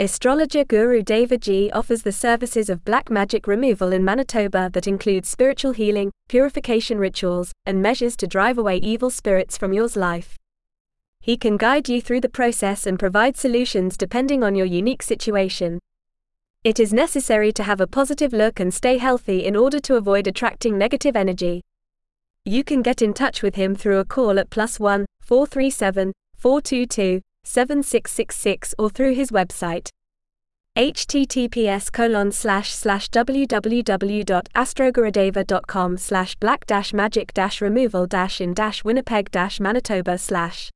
Astrologer Guru Devaji offers the services of black magic removal in Manitoba that includes spiritual healing, purification rituals, and measures to drive away evil spirits from your life. He can guide you through the process and provide solutions depending on your unique situation. It is necessary to have a positive look and stay healthy in order to avoid attracting negative energy. You can get in touch with him through a call at plus 1 437 422 7666 or through his website https colon slash slash www.astrogurudeva.com slash black dash magic dash removal dash in dash winnipeg dash manitoba slash